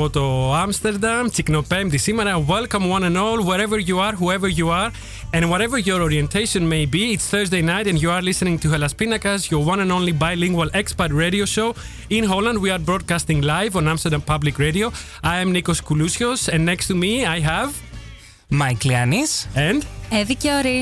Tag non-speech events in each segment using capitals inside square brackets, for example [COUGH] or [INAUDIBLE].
από το Amsterdam, Τσικνοπέμπτη σήμερα. Welcome one and all, wherever you are, whoever you are, and whatever your orientation may be. It's Thursday night and you are listening to Hellas Pindakaas, your one and only bilingual expat radio show. In Holland, we are broadcasting live on Amsterdam Public Radio. I am Nikos Koulousios and next to me I have... Mike Lianis. And... Evie Kiori.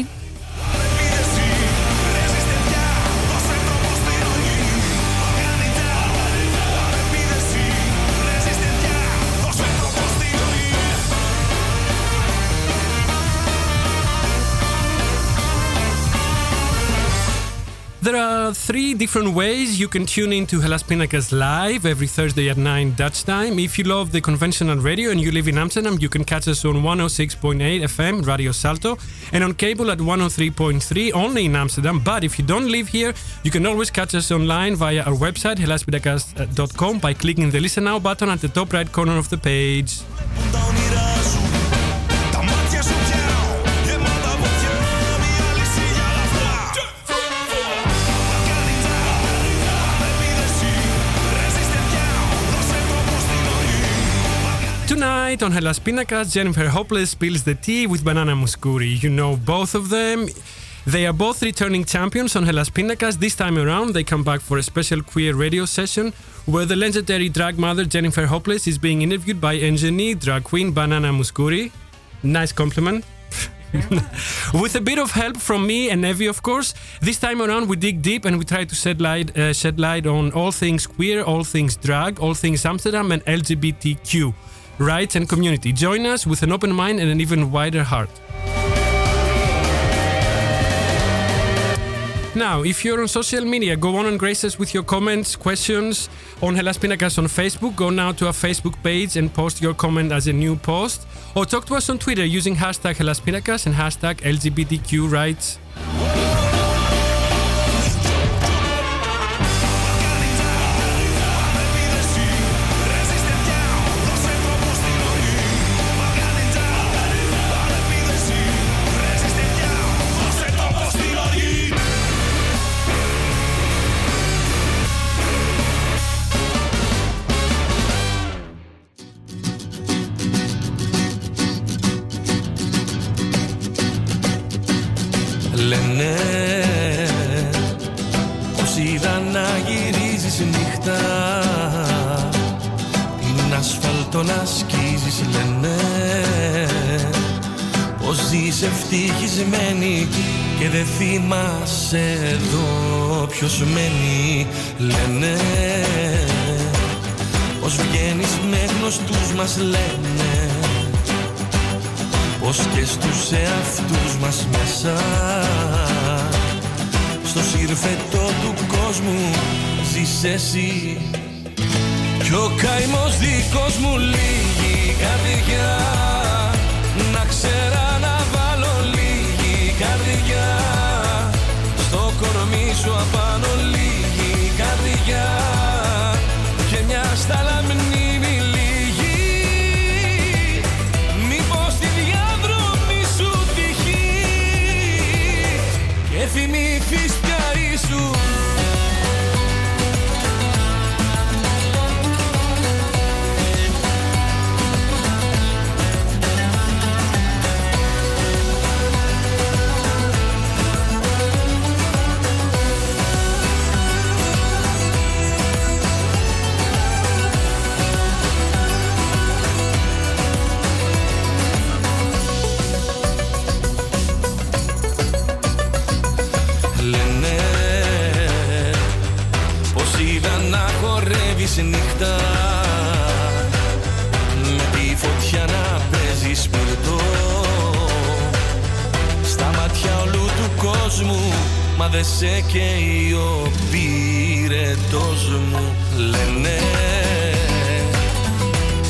Three different ways you can tune in to Hellas Pindakaas live every Thursday at 9 Dutch time. If you love the conventional radio and you live in Amsterdam, you can catch us on 106.8 FM, Radio Salto, and on cable at 103.3 only in Amsterdam. But if you don't live here, you can always catch us online via our website, helaspindakaas.com, by clicking the Listen Now button at the top right corner of the page. Tonight on Hellas Pindakaas, Jennifer Hopeless spills the tea with Banana Mouskouri. You know both of them. They are both returning champions on Hellas Pindakaas. This time around, they come back for a special queer radio session where the legendary drag mother Jennifer Hopeless is being interviewed by engineer drag queen Banana Mouskouri. Nice compliment. [LAUGHS] With a bit of help from me and Evie, of course. This time around, we dig deep and we try to shed light, uh, shed light on all things queer, all things drag, all things Amsterdam, and LGBTQ rights and community. Join us with an open mind and an even wider heart. Now, if you're on social media, go on and grace us with your comments, questions on Hellas on Facebook. Go now to our Facebook page and post your comment as a new post. Or talk to us on Twitter using hashtag Hellas and hashtag LGBTQ rights. Θυμάσαι εδώ ποιος μένει Λένε. Πως βγαίνεις με γνωστούς μας λένε. Πως και στους εαυτούς μας μέσα. Στο σύρφετο του κόσμου ζεις εσύ. Κι ο καημός δικός μου λίγη καρδιά να ξέρα sua voz. Χορεύεις νύχτα. Με τη φωτιά να παίζεις σπιρτό στα μάτια όλου του κόσμου μα δε σε καίει ο πυρετός μου λένε.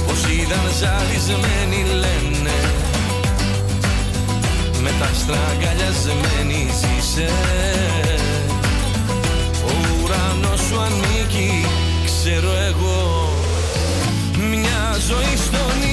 Πως είδαν ζαλισμένοι λένε. Με τα στραγγαλιασμένη ζήσε. Ο ουρανός σου ανήκει, ξέρω εγώ. Μια ζωή στο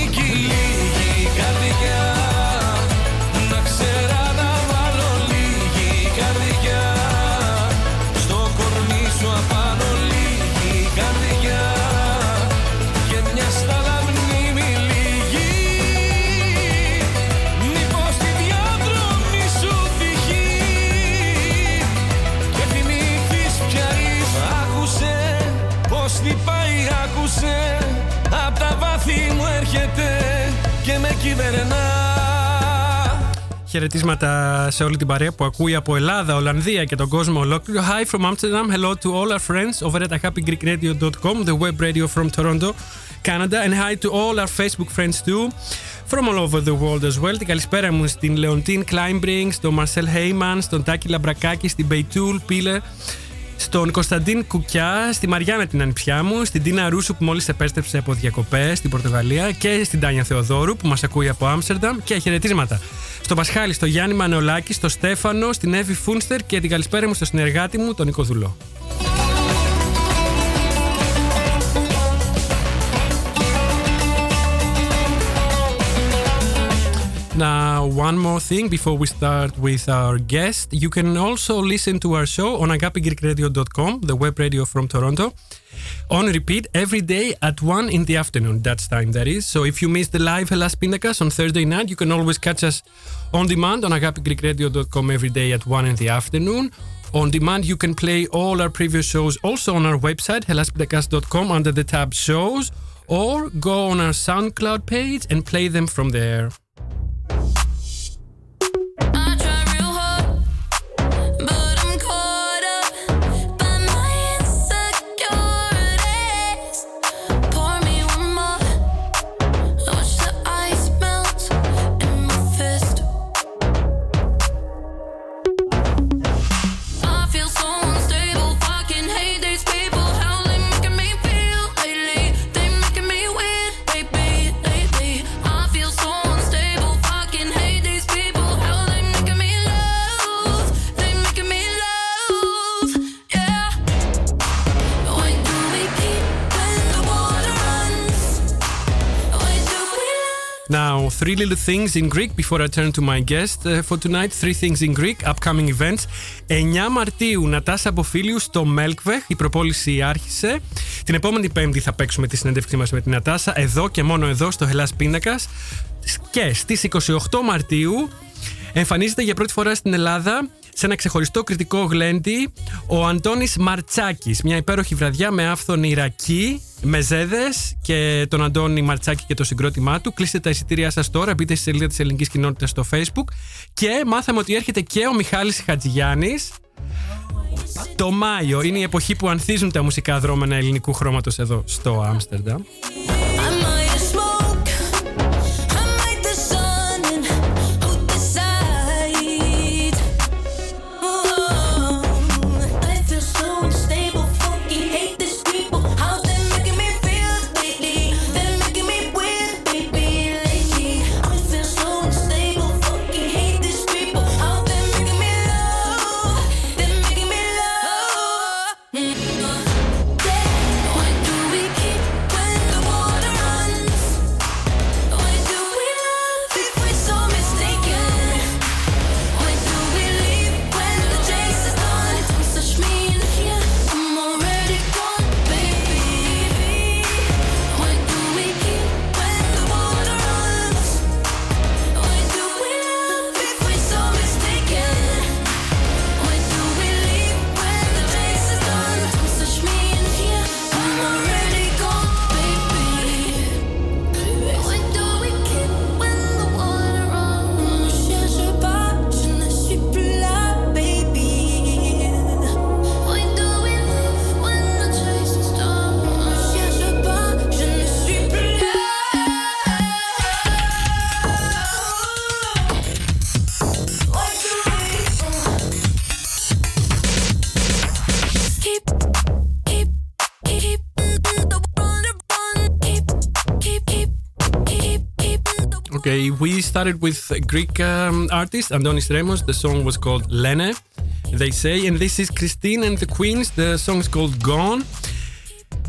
χαιρετίσματα σε όλη την παρέα που ακούει από Ελλάδα, Ολλανδία και τον κόσμο. Hi from Amsterdam, hello to all our friends over at happygreekradio.com, the web radio from Toronto, Canada. And hi to all our Facebook friends too, from all over the world as well. Την καλησπέρα μου στην Λεοντίν Κλάιμπρινγκ, στον Μαρσέλ Χέιμαν, στον Τάκη Λαμπρακάκη, στην Μπεϊτούλ Πίλε στον Κωνσταντίν Κουκιά, στη Μαριάννα την ανιψιά μου, στην Τίνα Ρούσου που μόλις επέστρεψε από διακοπές στην Πορτογαλία και στην Τάνια Θεοδόρου που μας ακούει από Άμστερνταμ και χαιρετίσματα στον Πασχάλη, στο Γιάννη Μανεολάκη, στο Στέφανο, στην Εύη Φούνστερ και την καλησπέρα μου στο συνεργάτη μου, τον Νίκο Δουλό. Now, one more thing before we start with our guest. You can also listen to our show on agapigreekradio.com, the web radio from Toronto, on repeat every day at 1 in the afternoon. That's time, that is. So if you missed the live Hellas Pindakaas on Thursday night, you can always catch us on demand on agapigreekradio.com every day at 1 in the afternoon. On demand, you can play all our previous shows also on our website, helaspindakaas.com, under the tab Shows, or go on our SoundCloud page and play them from there. Three little things in Greek before I turn to my guest uh, for tonight. Three things in Greek, upcoming events. 9 Μαρτίου, Νατάσα Αποφίλιου στο Μέλκβεχ. Η προπόληση άρχισε. Την επόμενη Πέμπτη θα παίξουμε τη συνέντευξή μας με την Νατάσα, εδώ και μόνο εδώ στο Hellas Πίνακας. Και στις 28 Μαρτίου εμφανίζεται για πρώτη φορά στην Ελλάδα σε ένα ξεχωριστό κριτικό γλέντι ο Αντώνης Μαρτσάκης. Μια υπέροχη βραδιά με άφθονη Ιρακή, με ζέδες και τον Αντώνη Μαρτσάκη και το συγκρότημά του. Κλείστε τα εισιτήριά σας τώρα, μπείτε στη σελίδα της ελληνικής κοινότητας στο facebook και μάθαμε ότι έρχεται και ο Μιχάλης Χατζηγιάννης το Μάιο. Είναι η εποχή που ανθίζουν τα μουσικά δρόμενα ελληνικού χρώματος εδώ στο Άμστερνταμ. Started with a Greek um, artist, Andonis Remos. The song was called Lene, they say. And this is Christine and the Queens. The song is called Gone.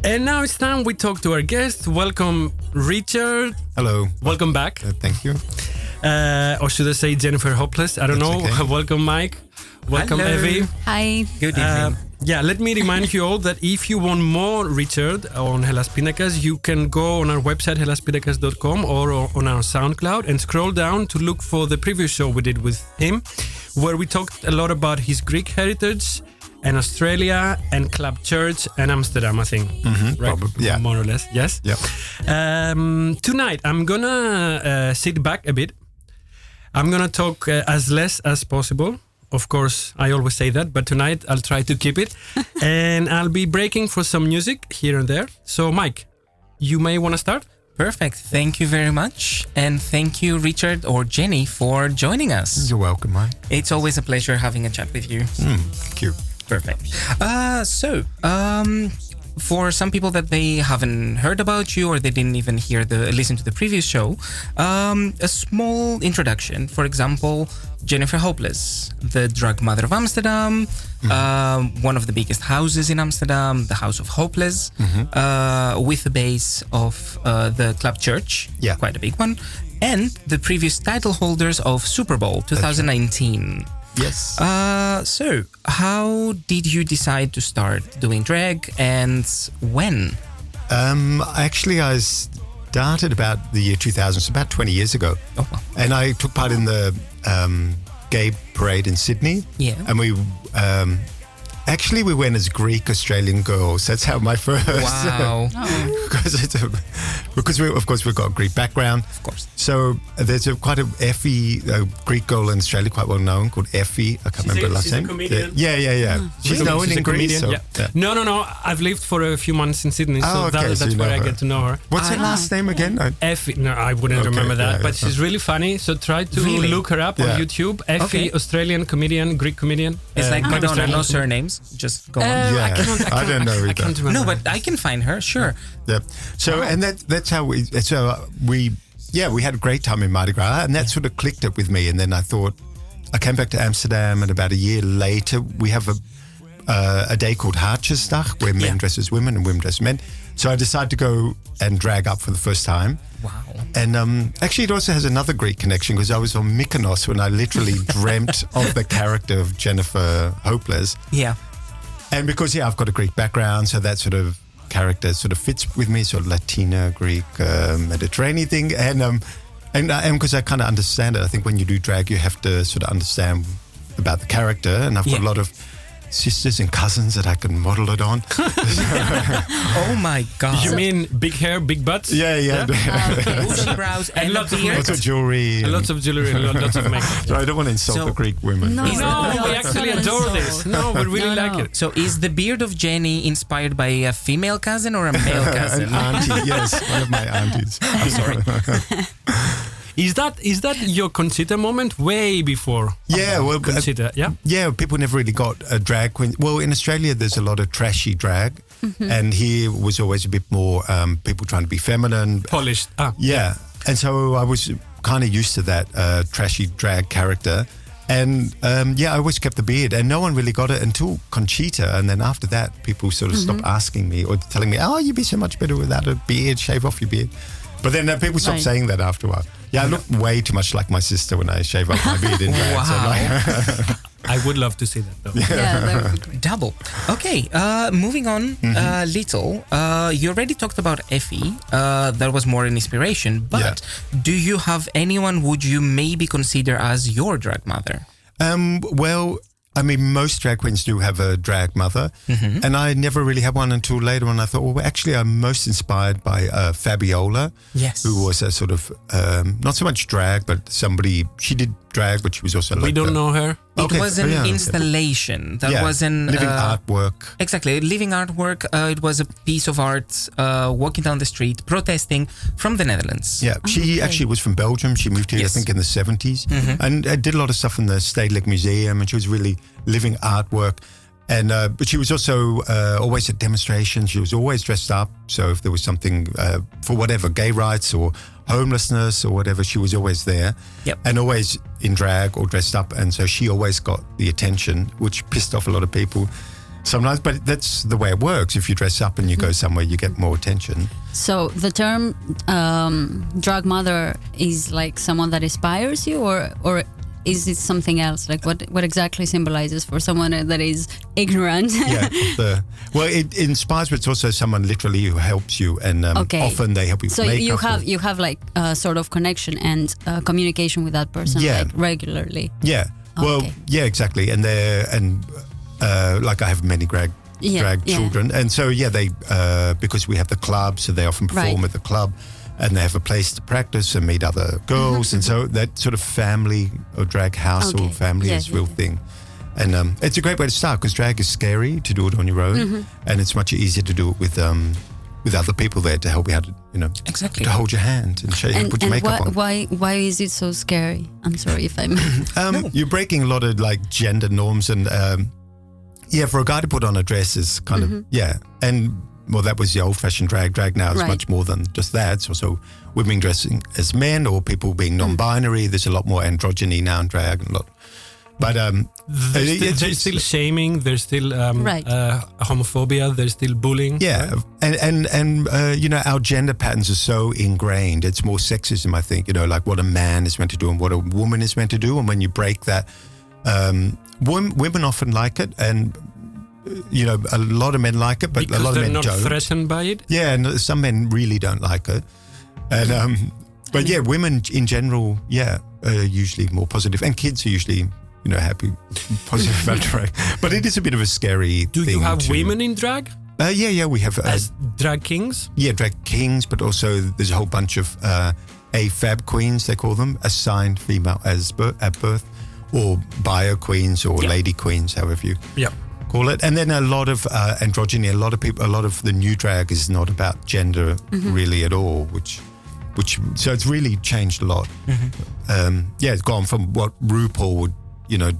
And now it's time we talk to our guest. Welcome, Richard. Hello. Welcome back. Uh, thank you. Uh, or should I say Jennifer Hopeless? I don't That's know. okay. [LAUGHS] Welcome, Mike. Welcome, Hello. Evie. Hi. Good Uh, evening. yeah, let me remind you all that if you want more Richard on Hellas Pindakaas, you can go on our website helaspindakaas.com or on our SoundCloud and scroll down to look for the previous show we did with him, where we talked a lot about his Greek heritage and Australia and Club Church and Amsterdam, I think. right? probably, yeah. More or less, yes. Yep. Um, tonight, I'm gonna uh, sit back a bit. I'm gonna talk uh, as less as possible. Of course, I always say that, but tonight I'll try to keep it. [LAUGHS] and I'll be breaking for some music here and there. So, Mike, you may want to start. Perfect. Thank you very much. And thank you, Richard or Jenny, for joining us. You're welcome, Mike. It's always a pleasure having a chat with you. Mm, thank you. Perfect. Uh, so, um, for some people that they haven't heard about you or they didn't even hear the listen to the previous show, um, a small introduction. For example, Jennifer Hopeless, the drag mother of Amsterdam, um, one of the biggest houses in Amsterdam, the House of Hopeless, uh, with the base of uh, the Club Church, Yeah. quite a big one, and the previous title holders of Super Bowl 2019. Yes. Uh, so, how did you decide to start doing drag and when? Um, actually, I started about the year 2000, so about 20 years ago. Oh, wow. And I took part in the um, gay parade in Sydney. Yeah. And we um, actually we went as Greek Australian girls. That's how my [LAUGHS] first. Wow. [LAUGHS] because it's a, because we of course we've got a Greek background. Of course. So uh, there's a quite a Effie, a Greek girl in Australia, quite well known, called Effie. I can't She's remember a- her last she's a name. comedian. Yeah, yeah, yeah. She's Really? known She's in a Greece. comedian, So, yeah. yeah. No, no, no. I've lived for a few months in Sydney, so Oh, that, so that's where know I get to know her. What's her Ah. last name again? I- Effie, no, I wouldn't Okay, remember that, yeah, but yeah. she's really funny. So try to Really? look her up on YouTube. Effie, Okay. Australian comedian, Greek comedian. It's Uh, like not Madonna, Australian no comedian. surnames. Just go Uh, on. I Yeah. I, I don't know I, I can't remember. No, but I can find her, sure. Yeah. So and that that that's how we so we yeah we had a great time in Mardi Gras and that sort of clicked it with me and then I thought I came back to Amsterdam and about a year later we have a uh, a day called Hartjesdag where men Yeah. dress as women and women dress as men. So I decided to go and drag up for the first time. Wow. And um, actually, it also has another Greek connection because I was on Mykonos when I literally [LAUGHS] dreamt of the character of Jennifer Hopeless. Yeah. And because yeah, I've got a Greek background, so that sort of character sort of fits with me, sort of Latina, Greek, uh, Mediterranean thing, and um, and and because I kind of understand it, I think when you do drag, you have to sort of understand about the character, and I've got a lot of sisters and cousins that I can model it on. [LAUGHS] Oh my God. You mean big hair, big butts? yeah, yeah, [LAUGHS] um, bushy brows and, And lots of lots of jewelry, And lots of jewelry and lots of [LAUGHS] makeup. So I don't want to insult So- the Greek women. No. but- Is No, we actually adore this. No, we really No, like no. it. So is the beard of Jenny inspired by a female cousin or a male cousin? An auntie, yes, one of my aunties. I'm sorry. Is that is that your Conchita moment way before? Yeah, well, uh, Conchita, yeah. yeah, people never really got a drag queen. Well, in Australia, there's a lot of trashy drag, and here was always a bit more um, people trying to be feminine. Polished. Ah, Yeah, and so I was kind of used to that uh, trashy drag character. And um, yeah, I always kept the beard, and no one really got it until Conchita. And then after that, people sort of stopped asking me or telling me, "Oh, you'd be so much better without a beard. Shave off your beard." But then uh, people stopped Right. saying that after a while. Yeah, I look way too much like my sister when I shave off my beard in [LAUGHS] drag. So Wow. like, [LAUGHS] I would love to see that though. Yeah, that would be great. Double. Okay, uh, moving on Mm-hmm. a little. Uh, you already talked about Effie. Uh, that was more an inspiration. But do you have anyone would you maybe consider as your drag mother? Um, well, I mean, most drag queens do have a drag mother, Mm-hmm. and I never really had one until later on. I thought, well, actually, I'm most inspired by uh, Fabiola, Yes. who was a sort of um, not so much drag, but somebody. She did drag, but she was also like We don't a- know her. It Okay, was oh, an yeah, installation. That yeah, was an living uh, artwork. Exactly, living artwork. Uh, it was a piece of art uh, walking down the street, protesting from the Netherlands. Yeah, she okay. actually was from Belgium. She moved here, Yes. I think, in the 70s, and uh, did a lot of stuff in the Stedelijk Museum. And she was really living artwork. And uh, but she was also uh, always at demonstrations. She was always dressed up. So if there was something uh, for whatever gay rights or homelessness or whatever, she was always there. Yep. And always in drag or dressed up. And so she always got the attention, which pissed off a lot of people. Sometimes, but that's the way it works. If you dress up and you go somewhere, you get more attention. So the term um, drag mother is like someone that inspires you, or or is it something else? Like what what exactly symbolizes for someone that is ignorant? yeah. [LAUGHS] The, well, it inspires, but it's also someone literally who helps you, and um, Okay. often they help you. so you have you have like a sort of connection and uh, communication with that person Yeah. like regularly. yeah. Well, Okay. yeah, exactly, and they and uh, like I have many drag Yeah, drag yeah. children, and so yeah, they uh, because we have the club, so they often perform Right. at the club, and they have a place to practice and meet other girls, and so that sort of family or drag house or Mm-hmm. Family Yeah, is a yeah, real yeah. thing. And um, it's a great way to start because drag is scary to do it on your own, Mm-hmm. and it's much easier to do it with um, with other people there to help you out, you know, Exactly. to hold your hand and show you how to And, put your and makeup why, on. why why is it so scary? I'm sorry if I'm. [LAUGHS] Um, You're breaking a lot of like gender norms, and um, yeah, for a guy to put on a dress is kind of yeah, and well, that was the old-fashioned drag. Drag now is Right. much more than just that. It's also women dressing as men or people being non-binary. There's a lot more androgyny now in drag, and a lot. But um, There's, it- still, it's- there's still shaming. There's still um, Right. uh, homophobia. There's still bullying. Yeah, right? and and and uh, you know our gender patterns are so ingrained. It's more sexism, I think. You know, like what a man is meant to do and what a woman is meant to do. And when you break that, um, wom- women often like it, and you know a lot of men like it, but because a lot of they're men not don't. threatened by it. Yeah, and some men really don't like it. And um, but yeah, women in general, yeah, are usually more positive, and kids are usually you know happy, [LAUGHS] positive about [LAUGHS] drag. But it is a bit of a scary. Do thing you have to- women in drag Uh, yeah, yeah, we have. Uh, as drag kings? yeah, drag kings, but also there's a whole bunch of uh, AFAB queens, they call them, assigned female as bir- at birth, or bio queens or Yeah. lady queens, however you Yeah. Call it. And then a lot of uh, androgyny. A lot of people, a lot of the new drag is not about gender really at all, which, which so it's really changed a lot. Um, yeah, it's gone from what RuPaul would, you know.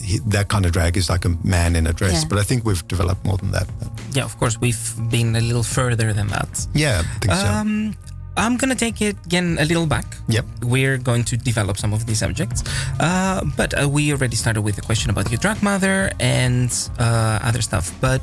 He, that kind of drag is like a man in a dress, Yeah. but I think we've developed more than that. Yeah, of course, we've been a little further than that. Yeah, I think so. I'm gonna take it again a little back. Yep. We're going to develop some of these subjects, uh, but uh, we already started with the question about your drag mother and uh, other stuff. But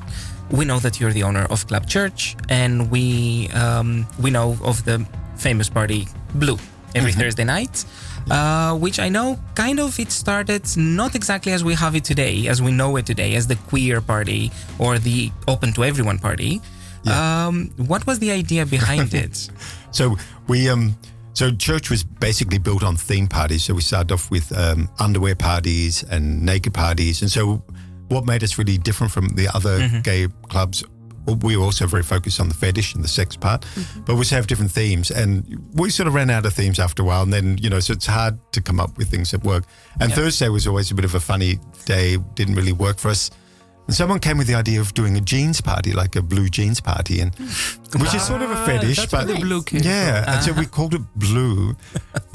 we know that you're the owner of Club Church, and we um, we know of the famous party Blue every Thursday night. Uh, which I know kind of it started not exactly as we have it today, as we know it today, as the queer party or the open to everyone party. Um, what was the idea behind [LAUGHS] it? So we um so church was basically built on theme parties. So we started off with um, underwear parties and naked parties, and so what made us really different from the other gay clubs. We were also very focused on the fetish and the sex part, but we also have different themes. And we sort of ran out of themes after a while. And then, you know, so it's hard to come up with things that work. And Thursday was always a bit of a funny day, didn't really work for us. And someone came with the idea of doing a jeans party, like a blue jeans party, and which is sort of a Ah, fetish, but blue came yeah. And so we called it blue,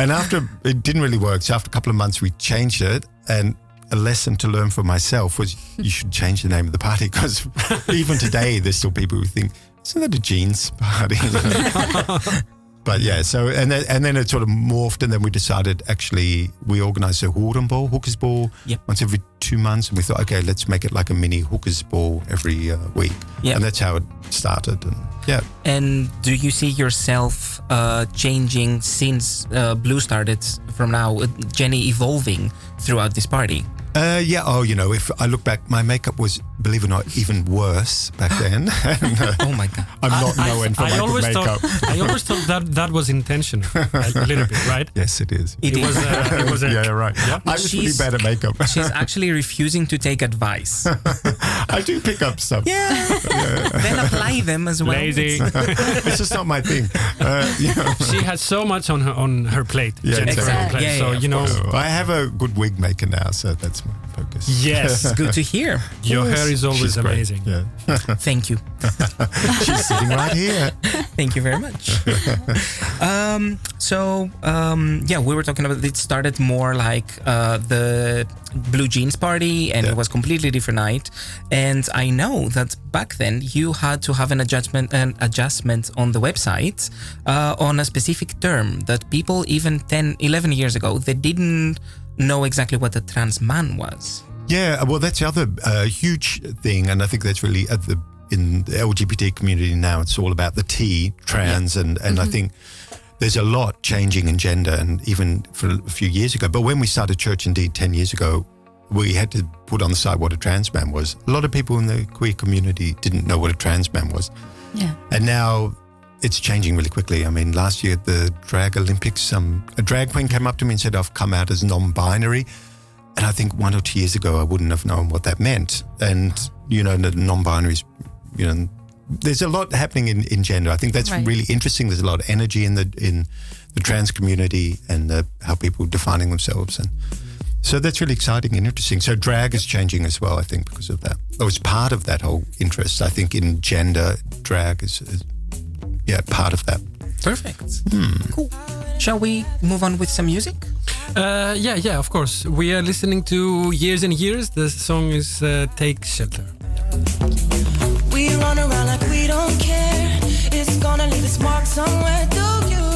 and after it didn't really work, so after a couple of months we changed it. And a lesson to learn for myself was you should change the name of the party because [LAUGHS] even today there's still people who think isn't that a jeans party? [LAUGHS] But yeah, so and then, and then it sort of morphed, and then we decided actually we organised a Hoerenbal, hookers ball, Yep. once every two months, and we thought, okay, let's make it like a mini hookers ball every uh, week, Yeah. and that's how it started. And yeah, And do you see yourself uh, changing since uh, Blue started from now, uh, Jenny evolving throughout this party? Uh, yeah. Oh, you know, if I look back, my makeup was, believe it or not, even worse back [LAUGHS] then. [LAUGHS] and, uh, Oh my God. I'm not known for I my good makeup. thought I always thought that that was intentional, a [LAUGHS] little bit, right? yes, it is. It It was is. a, it was a, yeah, right. Yeah. I was pretty She's- bad at makeup. She's actually refusing to take advice. I do pick up stuff. Yeah. then apply them as well. lazy. it's [LAUGHS] just not my thing. Uh, you know. she has so much on her on her plate. Yeah, exactly. plate. Yeah, so yeah, you know, I have a good wig maker now, so that's my focus. yes, Good to hear. [LAUGHS] your hair is always She's amazing. Yeah. [LAUGHS] Thank you. [LAUGHS] She's sitting right here. Thank you very much. um, so um, yeah, we were talking about it started more like uh, the blue jeans party, and Yeah. it was completely different night. And I know that back then you had to have an adjustment, an adjustment on the website uh, on a specific term that people even 10, 11 years ago they didn't know exactly what a trans man was. Yeah, well, that's the other uh, huge thing, and I think that's really at the in the LGBT community now. It's all about the T, trans, and and I think there's a lot changing in gender, and even for a few years ago. But when we started church, indeed, ten years ago, we had to put on the side what a trans man was. A lot of people in the queer community didn't know what a trans man was, Yeah. and now. It's changing really quickly. I mean, last year at the Drag Olympics, um, a drag queen came up to me and said, "I've come out as non-binary." and I think one or two years ago, I wouldn't have known what that meant. And, you know, the non binaries, you know, there's a lot happening in, in gender. I think that's Right. really interesting. There's a lot of energy in the in the trans community and the, how people defining themselves. And so that's really exciting and interesting. So drag is changing as well, I think, because of that. It was part of that whole interest. I think in gender, drag is, is yeah, part of that. Perfect. Hmm. Cool. Shall we move on with some music? Uh, yeah, yeah, of course. We are listening to Years and Years. The song is uh, Take Shelter. We run around like we don't care. It's gonna leave its mark somewhere. Do you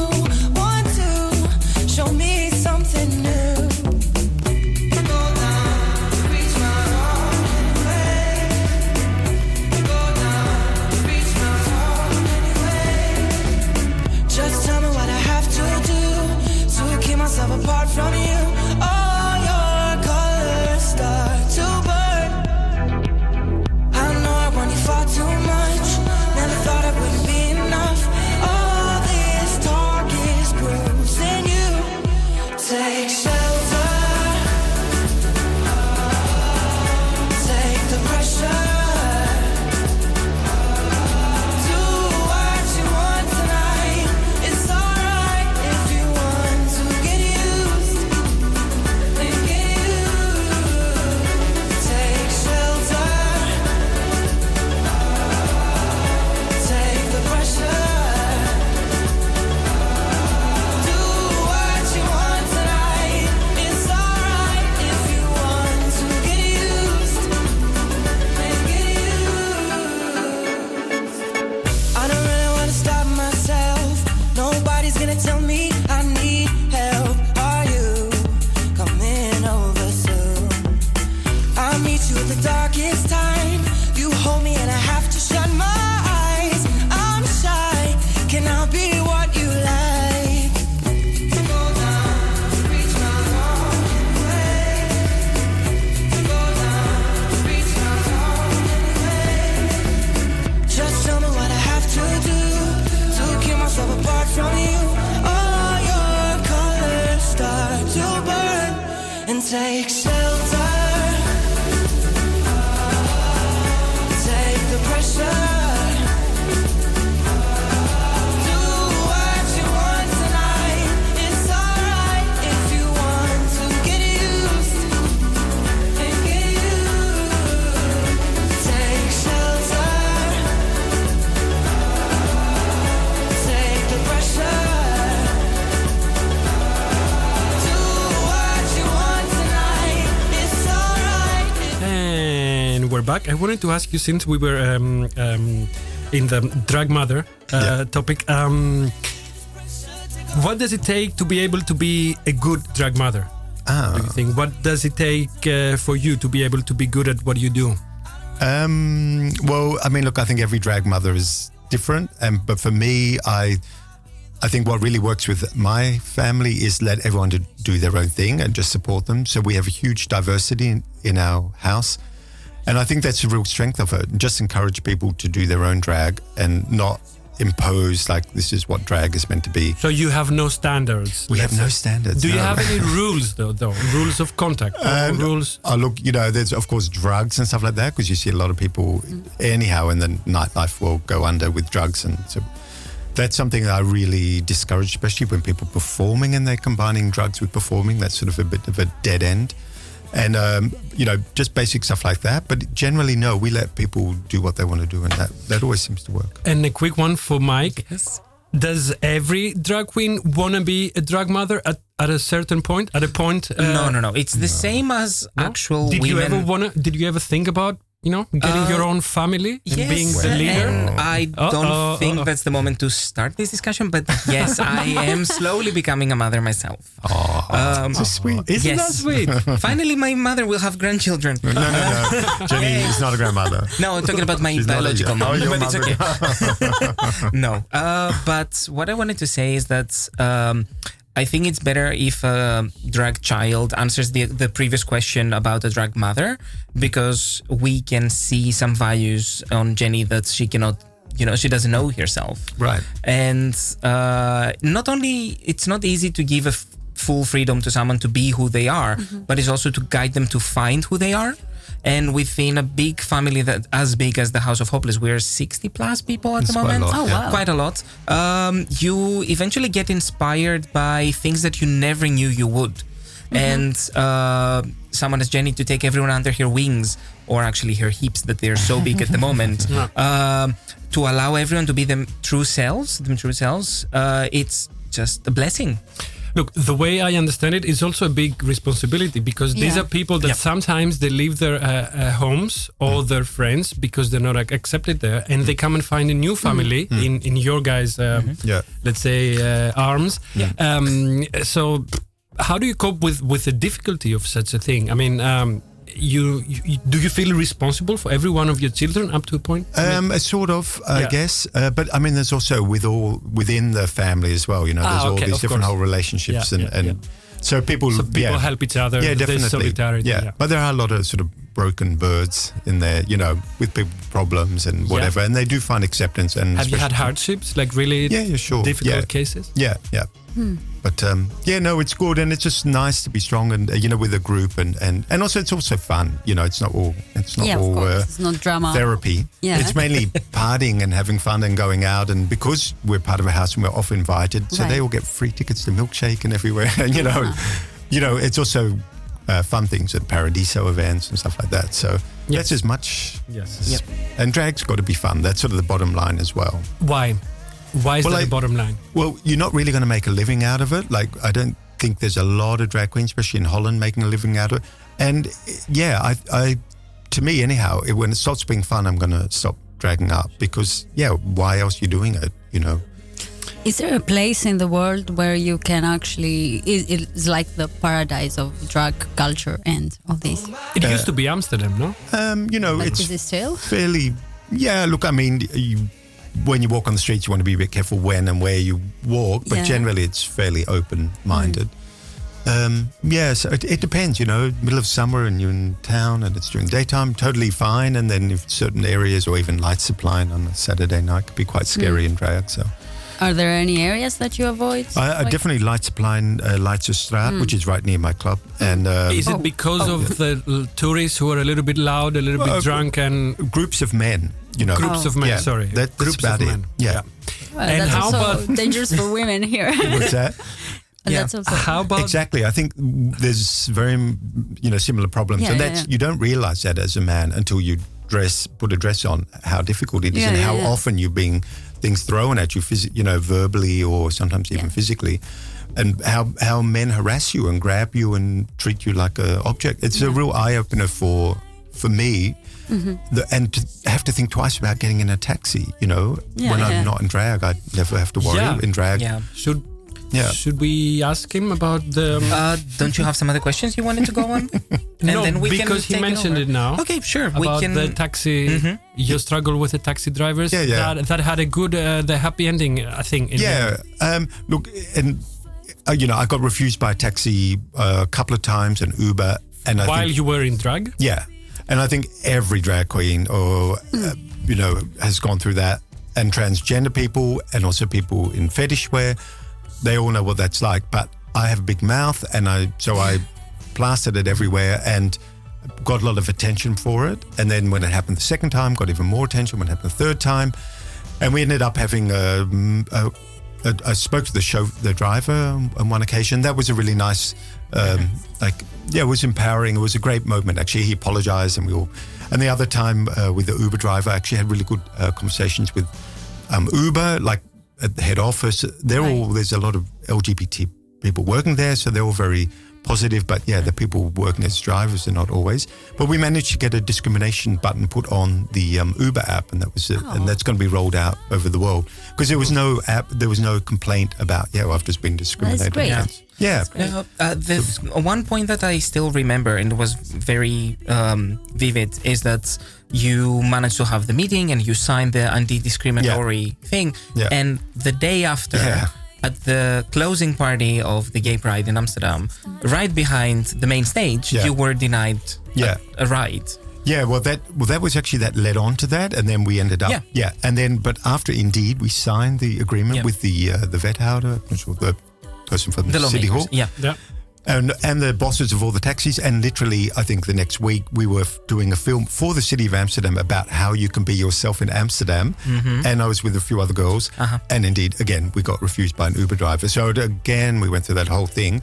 want to show me back. I wanted to ask you since we were um, um, in the drag mother uh, Yeah. topic, um, what does it take to be able to be a good drag mother? Ah. Do you think? What does it take uh, for you to be able to be good at what you do? Um, well, I mean, look, I think every drag mother is different, and but for me, I, I think what really works with my family is let everyone to do their own thing and just support them. So we have a huge diversity in, in our house, and I think that's a real strength of it. Just encourage people to do their own drag and not impose like this is what drag is meant to be. So you have no standards. We have no standards. Do you have any [LAUGHS] rules though? Though rules of contact, um, And- rules. Oh, look, you know, there's of course drugs and stuff like that because you see a lot of people, anyhow, in the nightlife will go under with drugs, and so that's something that I really discourage, especially when people performing and they're combining drugs with performing. That's sort of a bit of a dead end, and um, you know, just basic stuff like that. But generally, no, we let people do what they want to do, and that that always seems to work. And a quick one for Mike. Yes. Does every drag queen wanna be a drag mother at, at a certain point? At a point? uh, no, no, no. It's the same as no? actual Did women. you ever wanna? Did you ever think about you know getting Uh, your own family and yes, being the leader? and I don't Uh-oh, think uh-oh. that's the moment to start this discussion. But yes, I am [LAUGHS] slowly becoming a mother myself. Um, so sweet. Isn't yes. that sweet? [LAUGHS] Finally, my mother will have grandchildren. No, no, no. [LAUGHS] Jenny is not a grandmother. No, I'm talking about my She's not a- biological oh, mom, your but it's okay. no, uh, but what I wanted to say is that um, I think it's better if a drag child answers the the previous question about a drag mother because we can see some values on Jenny that she cannot, you know, she doesn't know herself. Right. And uh, not only it's not easy to give a f- full freedom to someone to be who they are, but it's also to guide them to find who they are. And within a big family that as big as the House of Hopeless, we're 60 plus people at That's the moment. lot, Oh, yeah. wow. Quite a lot. Um, you eventually get inspired by things that you never knew you would. And uh, someone as Jenny to take everyone under her wings, or actually her hips that they're so big at the moment, [LAUGHS] um, to allow everyone to be them true selves, them true selves. Uh, it's just a blessing. Look, the way I understand it is also a big responsibility because these are people that Yep. sometimes they leave their uh, uh, homes or their friends because they're not like, accepted there, and they come and find a new family in in your guys' um, Yeah. let's say uh, arms. Um, so, how do you cope with with the difficulty of such a thing? I mean. Um, you, you do you feel responsible for every one of your children up to a point? Um, sort of, I Yeah. guess. Uh, but I mean, there's also with all within the family as well. You know, Ah, there's all these different course. whole relationships, Yeah, and, yeah, and so people, so people help each other. yeah, definitely, solidarity. yeah. But there are a lot of sort of broken birds in there, you know, with people problems and whatever, and they do find acceptance. And Have you had hardships, like really Yeah, yeah, sure. difficult cases? Yeah, yeah. But um, yeah, no, it's good, and it's just nice to be strong, and uh, you know, with a group, and and and also it's also fun. You know, it's not all it's not yeah, all uh, it's not drama. therapy. Yeah. It's mainly [LAUGHS] partying and having fun and going out, and because we're part of a house and we're often invited, so Right. they all get free tickets to milkshake and everywhere. [LAUGHS] And you know, you know, it's also uh, fun things at Paradiso events and stuff like that. So that's as much. Yes. Yep. And drag's got to be fun. That's sort of the bottom line as well. Why? Why is Well, that I- the bottom line? Well, you're not really going to make a living out of it. Like, I don't think there's a lot of drag queens, especially in Holland, making a living out of it. And uh, yeah, I, I to me, anyhow, it, when it stops being fun, I'm going to stop dragging up because, yeah, why else are you doing it? You know? Is there a place in the world where you can actually? It, it's like the paradise of drug culture and all this. It used to be Amsterdam, no? Um, you know, But it's is it still? fairly. Yeah, look, I mean, you, when you walk on the streets, you want to be a bit careful when and where you walk, but Yeah. generally it's fairly open minded. Um, yeah, so it, it depends, you know, middle of summer and you're in town and it's during daytime, totally fine. And then if certain areas or even Leidseplein on a Saturday night could be quite scary in drag. So Are there any areas that you avoid? I, I Like- definitely Leidseplein in uh, Leidsestraat, which is right near my club. And um, Is it Oh. because of the l- tourists who are a little bit loud, a little Well, bit drunk, and groups of men, you know. groups Oh. of men? Yeah, sorry, that- that's groups about of it. men. Yeah. Well, And that's how also about- [LAUGHS] dangerous for women here. [LAUGHS] What's that? Yeah. That's How about exactly. I think there's very you know similar problems, Yeah, and yeah, that's yeah. you don't realize that as a man until you dress, put a dress on, how difficult it is, Yeah, and yeah, how yeah. often you're being things thrown at you, phys- you know, verbally or sometimes even Yeah. physically, and how how men harass you and grab you and treat you like a object. It's a real eye opener for for me. Mm-hmm. The, and to have to think twice about getting in a taxi, you know, Yeah, when yeah. I'm not in drag, I never have to worry Yeah. in drag. Yeah. should Yeah. should we ask him about the? um, Uh, don't you have some other questions you wanted to go on? [LAUGHS] no, because he mentioned over. it now. Okay, sure. We About can. the taxi, Mhm. your struggle with the taxi drivers. Yeah, yeah. That, that had a good, uh, the happy ending, I think. in Yeah. Um, look, and uh, you know, I got refused by a taxi uh, a couple of times and Uber, and I While think, you were in drag. yeah, and I think every drag queen or uh, you know has gone through that, and transgender people, and also people in fetish wear, they all know what that's like. But I have a big mouth, and I so I plastered it everywhere and got a lot of attention for it. And then when it happened the second time, got even more attention. When it happened the third time, and we ended up having um, a, a, I spoke to the show, the driver on one occasion. That was a really nice, um, like, yeah, it was empowering. It was a great moment. Actually, he apologized, and we all. And the other time uh, with the Uber driver, I actually had really good uh, conversations with um, Uber, like at the head office. They're all there's a lot of LGBT people working there, so they're all very positive. But yeah, the people working as drivers are not always. But we managed to get a discrimination button put on the um, Uber app, and that was it. And that's going to be rolled out over the world because there was no app, there was no complaint about yeah, well, I've just been discriminated great. against. Yeah. No, uh, the one point that I still remember and was very um, vivid is that you managed to have the meeting and you signed the anti-discriminatory thing, Yeah. and the day after. Yeah. At the closing party of the Gay Pride in Amsterdam, right behind the main stage, Yeah. you were denied Yeah. a, a ride. Yeah, well, that well, that was actually that led on to that, and then we ended up, Yeah. yeah, and then but after Indeed, we signed the agreement Yeah. with the uh, the wethouder, which the person from The City Hall. Yeah. Yeah. And and the bosses of all the taxis. And literally, I think the next week we were f- doing a film for the city of Amsterdam about how you can be yourself in Amsterdam. And I was with a few other girls. Uh-huh. And indeed, again, we got refused by an Uber driver. So again, we went through that whole thing.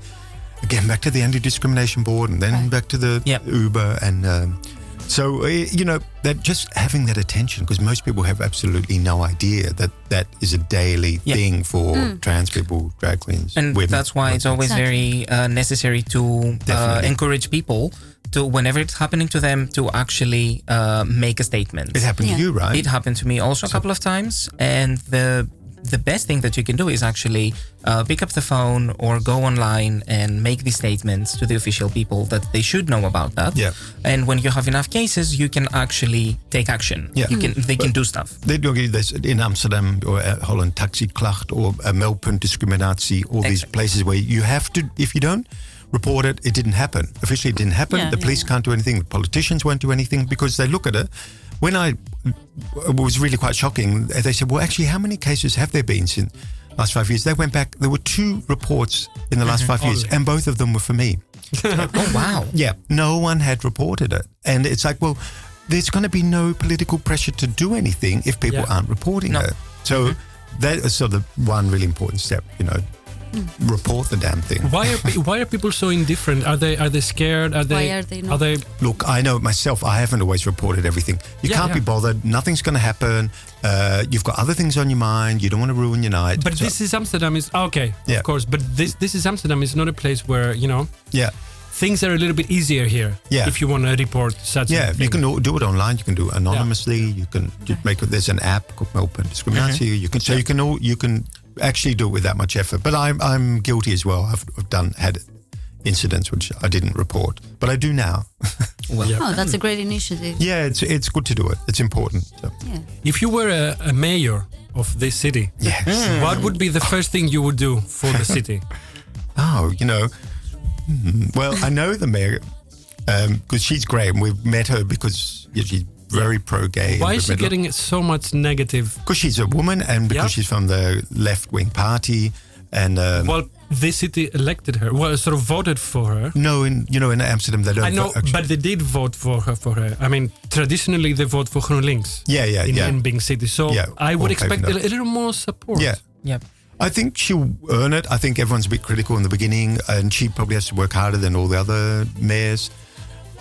Again, back to the anti-discrimination board, and then Right. back to the Yep. Uber, and um, so uh, you know that just having that attention because most people have absolutely no idea that that is a daily Yeah. thing for trans people, drag queens, and women. that's why it's always Exactly. very uh, necessary to uh, encourage people to whenever it's happening to them to actually uh, make a statement It happened Yeah. to you, right? it happened to me also a couple of times and the the best thing that you can do is actually uh, pick up the phone or go online and make these statements to the official people that they should know about that Yeah. and when you have enough cases you can actually take action Yeah. you can they can do stuff They do this in Amsterdam or uh, Holland taxiklacht or uh, meldpunt discriminatie, all these places where you have to, if you don't report it, it didn't happen. Officially, it didn't happen. Yeah, the police yeah. can't do anything. The politicians won't do anything because they look at it. When I it was really quite shocking, they said, "Well, actually, how many cases have there been since last five years?" They went back. There were two reports in the last mm-hmm. five years, Only. and both of them were for me. [LAUGHS] oh wow Yeah, no one had reported it. And it's like, well, there's going to be no political pressure to do anything if people Yeah. aren't reporting No. it. So mm-hmm. that is sort of one really important step, you know, report the damn thing. Why are pe- why are people so indifferent? Are they are they scared? Are they are they not? are they Look, I know myself, I haven't always reported everything. You Yeah, can't be bothered. Nothing's going to happen. Uh, you've got other things on your mind. You don't want to ruin your night. But So- this is Amsterdam is okay, Yeah. of course. But this this is Amsterdam is not a place where you know yeah. things are a little bit easier here. Yeah. If you want to report such. a Yeah, you can do do it online. You can do it anonymously. You can you make it. There's an app called Open Discriminatie. You can so you can all you can actually do it with that much effort. But I'm I'm guilty as well. I've, I've done had incidents which I didn't report, but I do now. [LAUGHS] well Yeah. Oh, that's a great initiative. yeah, it's it's good to do it. It's important. So, Yeah. If you were a, a mayor of this city, yes. what would be the first thing you would do for the city? [LAUGHS] Oh, you know. hmm, Well, I know the mayor because she's great, and we've met her because yeah, she's very pro-gay. Why is she getting so much negative? Because she's a woman, and because Yeah. she's from the left-wing party, and um, Well, this city elected her. Well, sort of voted for her. no, in you know in Amsterdam they don't. I know, vote, but they did vote for her. For her, I mean, traditionally they vote for GroenLinks. Yeah, yeah, in, yeah. in big cities. So Yeah, I would expect a, a little more support. yeah. yeah I think she'll earn it. I think everyone's a bit critical in the beginning, and she probably has to work harder than all the other mayors.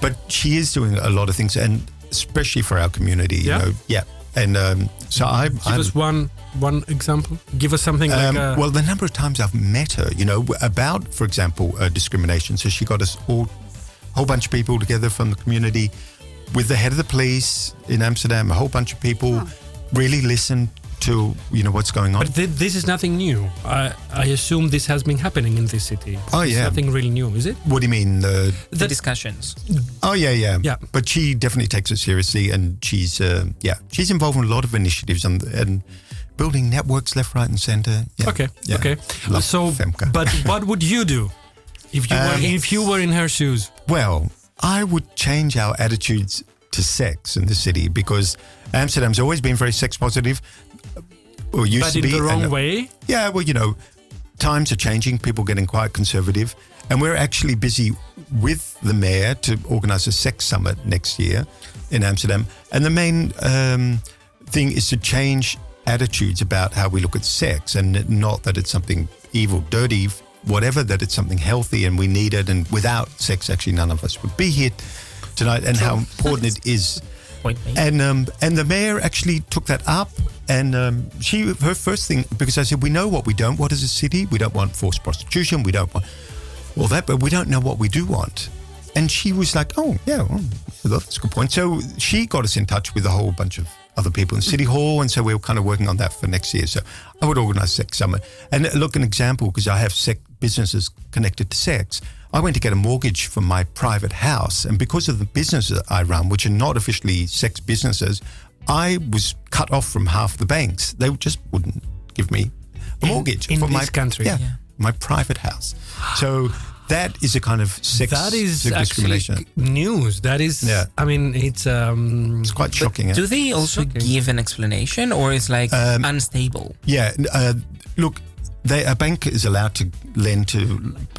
But she is doing a lot of things, and especially for our community. Yeah? You know, yeah. And um, so I, Give I'm, us one one example. Give us something Um, like. Uh, well, the number of times I've met her, you know, about, for example, uh, discrimination. So she got us all, a whole bunch of people together from the community with the head of the police in Amsterdam, a whole bunch of people really listened to, you know, what's going on. but thi- this is nothing new. I, I assume this has been happening in this city. Oh, It's yeah. nothing really new, is it? what do you mean? Uh, the That- discussions oh, yeah, yeah. Yeah. But she definitely takes it seriously and she's, uh, yeah, she's involved in a lot of initiatives and, and building networks left, right, and center. Yeah. Okay. Yeah. Okay. Love so, Femke. but [LAUGHS] what would you do if you were Um, if you were in her shoes? Well, I would change our attitudes to sex in the city because Amsterdam's always been very sex positive. Or used But to in be. the wrong and- way. Yeah, well, you know, times are changing, people getting quite conservative. And we're actually busy with the mayor to organize a sex summit next year in Amsterdam. And the main um, thing is to change attitudes about how we look at sex and not that it's something evil, dirty, whatever, that it's something healthy and we need it. And without sex, actually, none of us would be here tonight and how [LAUGHS] important it is and um, and the mayor actually took that up, and um, she her first thing because I said we know what we don't want as a city. We don't want forced prostitution. We don't want all that, but we don't know what we do want. And she was like, "Oh yeah, well, that's a good point." So she got us in touch with a whole bunch of other people in City Hall, and so we were kind of working on that for next year. So I would organise sex summit. And look, an example because I have sex businesses connected to sex. I went to get a mortgage for my private house, and because of the businesses I run, which are not officially sex businesses, I was cut off from half the banks. They just wouldn't give me a In- mortgage in for my country? Yeah, Yeah. my private house. So that is a kind of sex That is sex actually discrimination. news. That is. Yeah. I mean, it's um. It's quite shocking. eh? Do they also Shocking. give an explanation, or is like Um, unstable? Yeah. Uh, look, they, a bank is allowed to lend to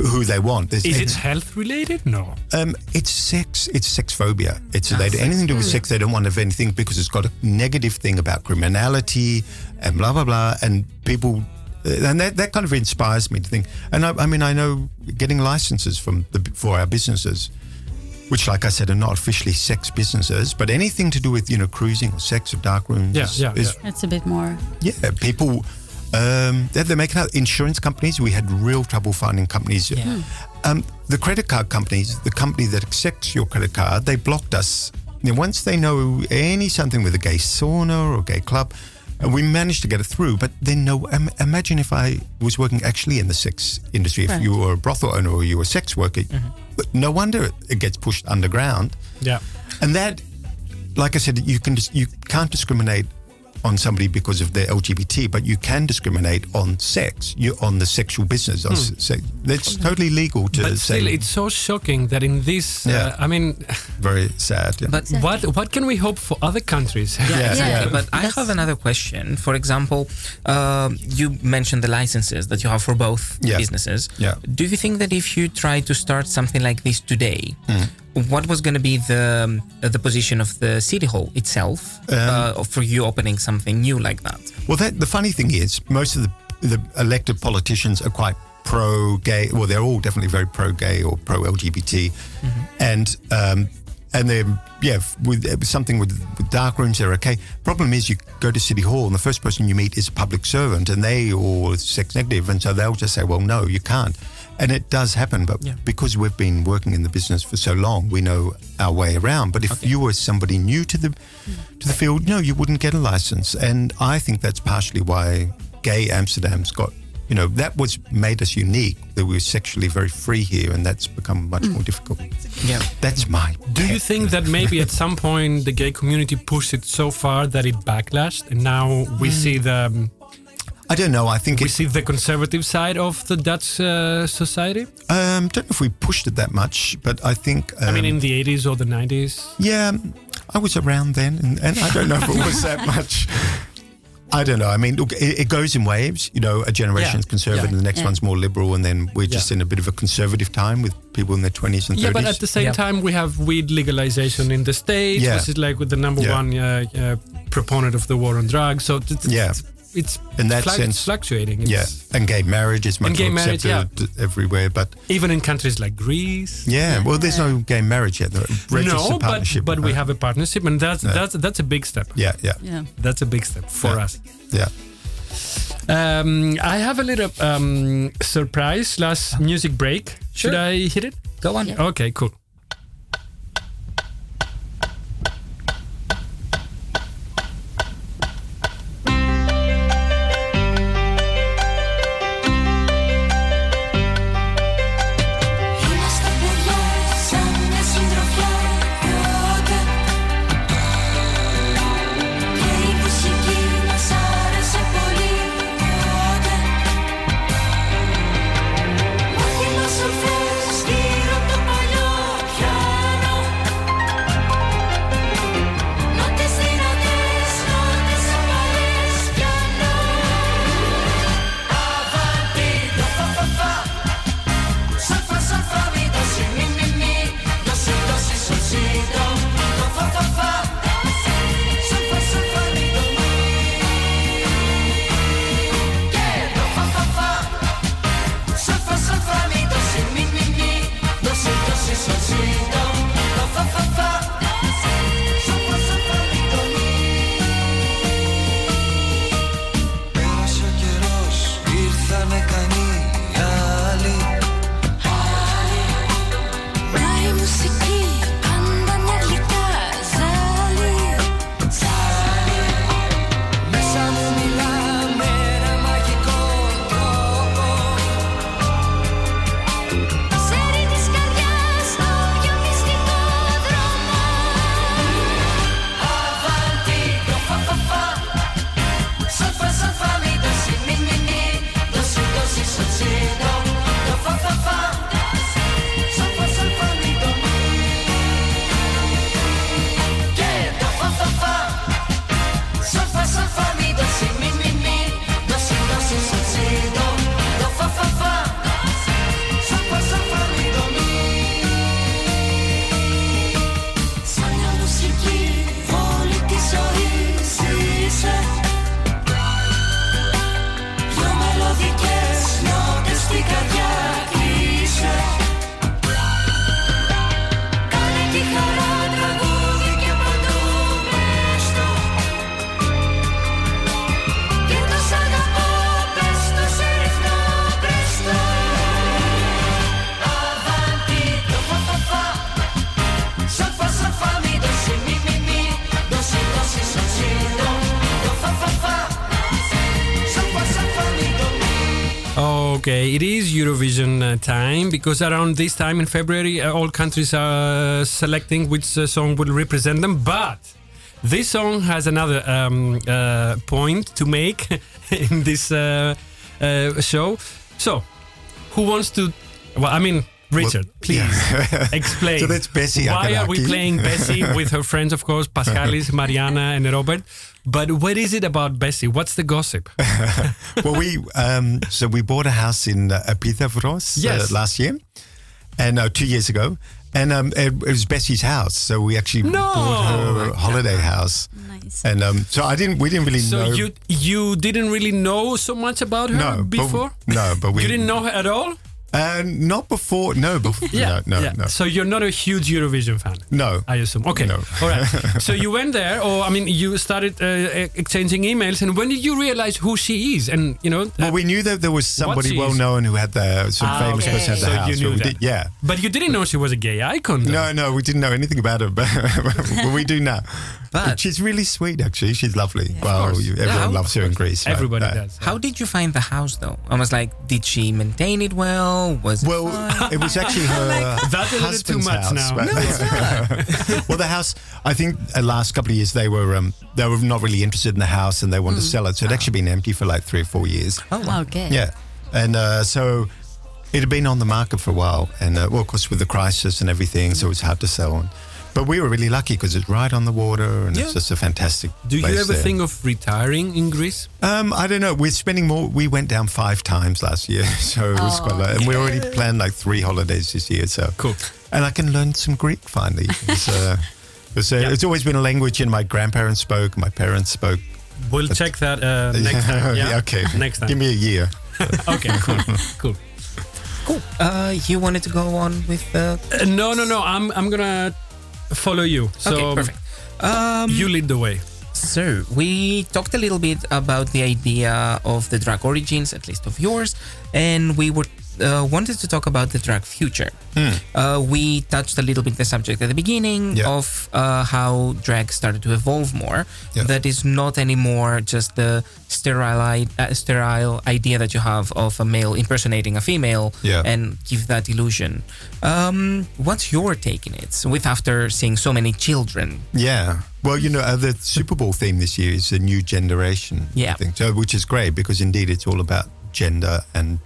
who they want. There's Is it it's, health related? No. um, it's sex. It's sex phobia. It's Ah, they sex anything to do with sex. They don't want to have anything because it's got a negative thing about criminality and blah blah blah. And people, uh, and that, that kind of inspires me to think. And I, I mean, I know getting licenses from the for our businesses, which, like I said, are not officially sex businesses, but anything to do with you know cruising or sex or dark rooms. Yeah, is, yeah, is It's a bit more. yeah, people. Um, they, they make it out. Insurance companies, we had real trouble finding companies. Yeah. Um, the credit card companies, the company that accepts your credit card, they blocked us. You know, once they know any something with a gay sauna or gay club, and we managed to get it through. But then, no, um, imagine if I was working actually in the sex industry. If Right. you were a brothel owner or you were a sex worker, but no wonder it, it gets pushed underground. Yeah. And that, like I said, you can dis- you can't discriminate on somebody because of their LGBT, but you can discriminate on sex, you on the sexual business. Or s- se- That's totally legal to Hmm. But say. still, it's so shocking that in this, Yeah. uh, I mean, [LAUGHS] very sad. Yeah. But what what can we hope for other countries? Yeah, Yeah, exactly. yeah. But I That's- have another question. For example, um, you mentioned the licenses that you have for both Yeah. businesses. Yeah. Do you think that if you try to start something like this today, Hmm. What was going to be the um, uh, the position of the city hall itself Um, uh, for you opening something new like that? Well, that, the funny thing is, most of the, the elected politicians are quite pro-gay. Well, they're all definitely very pro-gay or pro-LGBT, and um, and they're yeah with, with something with, with dark rooms they're okay. Problem is, you go to city hall and the first person you meet is a public servant, and they all sex negative, and so they'll just say, well, no, you can't. And it does happen, but Yeah. because we've been working in the business for so long, we know our way around. But if you were somebody new to the hmm. to the field, no, you wouldn't get a license. And I think that's partially why gay Amsterdam's got, you know, that was made us unique. That we were sexually very free here, and that's become much hmm. more difficult. Yeah. That's my. Do you think that maybe at some point the gay community pushed it so far that it backlashed, and now we hmm. see the I don't know. I think we it's. see the conservative side of the Dutch uh, society? Um, don't know if we pushed it that much, but I think. Um, I mean, in the 80s or the 90s. Yeah, I was around then, and, and I don't know if it was that [LAUGHS] much. I don't know. I mean, look, it, it goes in waves. You know, a generation's Yeah. conservative, Yeah. and the next Yeah. one's more liberal, and then we're just Yeah. in a bit of a conservative time with people in their twenties and thirties. Yeah, but at the same Yeah. time, we have weed legalization in the States, Yeah. which is like with the number Yeah. one uh, uh, proponent of the war on drugs. So it's, it's, Yeah. It's In that fluc- sense, fluctuating. It's yeah, and gay marriage is much And gay more marriage, accepted everywhere. But Even in countries like Greece. yeah, well, there's no gay marriage yet. The registered no, but, partnership. but we have a partnership, and that's that's that's a big step. Yeah, yeah, Yeah. That's a big step for Yeah. us. yeah. Um, I have a little um, surprise last music break. Should I hit it? Go on. Yeah. Okay, cool. Time because around this time in February, uh, all countries are selecting which uh, song will represent them. But this song has another um, uh, point to make [LAUGHS] in this uh, uh, show. So, who wants to? Well, I mean, Richard, please [LAUGHS] explain. So that's Bessie Why are we playing Bessie with her friends, of course, [LAUGHS] Pascalis, Mariana, and Robert? But what is it about Bessie? What's the gossip? [LAUGHS] well, we um, so we bought a house in uh, Epidavros Yes. uh, last year, and uh, two years ago, and um, it, it was Bessie's house. So we actually No! bought Oh her holiday house, Nice. and um, so I didn't. We didn't really So know. you you didn't really know so much about her no, but- before? no, but we you didn't know her at all? Uh, not before. No, before. no, no, yeah. no, So you're not a huge Eurovision fan, no. I assume. Okay, No. all right. so you went there, or I mean, you started uh, exchanging emails, and when did you realize who she is? And you know, Well, we knew that there was somebody well known who had the some Ah, famous okay. person had the So you house. knew that. did, yeah. but you didn't know she was a gay icon. though. No, no, we didn't know anything about her, [LAUGHS] but we do now. But- she's really sweet, actually. She's lovely. well, course. you, everyone Yeah, loves her in Greece. so, Everybody does. How did you find the house though? I was like, did she maintain it well? Was it Well, it was actually [LAUGHS] her That's a little too husband's much house. now. but- No, [LAUGHS] well, the house. I think the last couple of years they were um, they were not really interested in the house and they wanted to sell it. So it'd actually been empty for like three or four years. oh wow. Okay. Yeah, and uh, so it had been on the market for a while, and uh, well, of course, with the crisis and everything, so it was hard to sell. And, but we were really lucky because it's right on the water, and Yeah. it's just a fantastic. Do you ever there. think of retiring in Greece? Um, I don't know. We're spending more. We went down five times last year, [LAUGHS] so it was Oh, quite. Like, and we already planned like three holidays this year. So Cool. and I can learn some Greek finally. It's, uh, [LAUGHS] it's, uh, Yeah. it's always been a language, and my grandparents spoke, my parents spoke. We'll check that uh, [LAUGHS] next time. Yeah. okay. Next time. Give me a year. okay. Cool. cool. Cool. Uh, you wanted to go on with the. Uh, no, no, no. I'm I'm gonna follow you. So okay, perfect. Um, you lead the way. So, we talked a little bit about the idea of the drag origins, at least of yours, and we were uh, wanted to talk about the drag future. Uh, we touched a little bit the subject at the beginning Yeah. of uh, how drag started to evolve more. Yeah. That is not anymore just the sterile, uh, sterile idea that you have of a male impersonating a female Yeah. and give that illusion. Um, what's your take in it? With after seeing so many children Yeah. Well, you know, uh, the Super Bowl theme this year is a new generation. Yeah. I think, so, which is great because indeed it's all about gender and